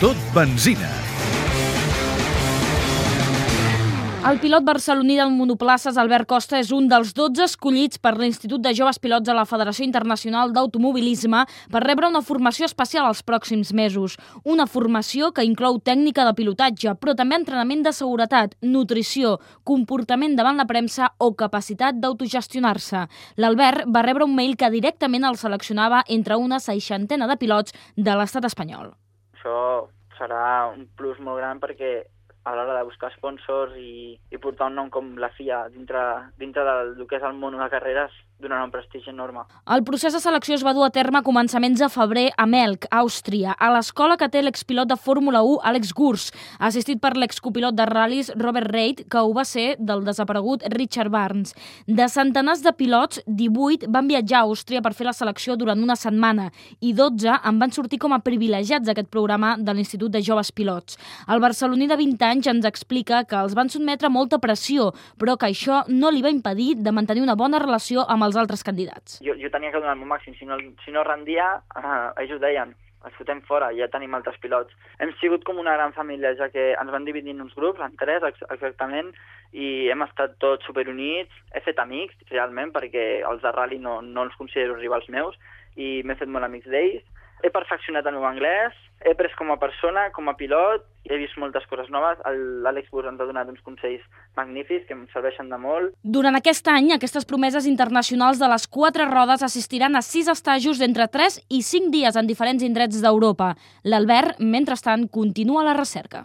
Tot benzina. El pilot barceloní del monoplaces, Albert Costa, és un dels 12 escollits per l'Institut de Joves Pilots de la Federació Internacional d'Automobilisme per rebre una formació especial els pròxims mesos. Una formació que inclou tècnica de pilotatge, però també entrenament de seguretat, nutrició, comportament davant la premsa o capacitat d'autogestionar-se. L'Albert va rebre un mail que directament el seleccionava entre una seixantena de pilots de l'estat espanyol. Això serà un plus molt gran perquè a l'hora de buscar sponsors i, i portar un nom com la FIA dintre, dintre del que és el món de carreres donarà un prestigi enorme. El procés de selecció es va dur a terme a començaments de febrer a Melk, Àustria, a l'escola que té l'expilot de Fórmula 1, Alex Gurs, assistit per l'excopilot de ral·lis Robert Reid, que ho va ser del desaparegut Richard Barnes. De centenars de pilots, 18 van viatjar a Àustria per fer la selecció durant una setmana i 12 en van sortir com a privilegiats d'aquest programa de l'Institut de Joves Pilots. El barceloní de 20 anys ens explica que els van sotmetre molta pressió, però que això no li va impedir de mantenir una bona relació amb els altres candidats. Jo, jo tenia que donar el meu màxim, si no, si no rendia, eh, ells ho deien, els fotem fora, ja tenim altres pilots. Hem sigut com una gran família, ja que ens van dividir en uns grups, en tres exactament, i hem estat tots superunits. He fet amics, realment, perquè els de rally no, no els considero rivals meus, i m'he fet molt amics d'ells. He perfeccionat el meu anglès, he pres com a persona, com a pilot, he vist moltes coses noves. L'Àlex Bus ens ha donat uns consells magnífics que em serveixen de molt. Durant aquest any, aquestes promeses internacionals de les quatre rodes assistiran a sis estajos d'entre 3 i 5 dies en diferents indrets d'Europa. L'Albert, mentrestant, continua la recerca.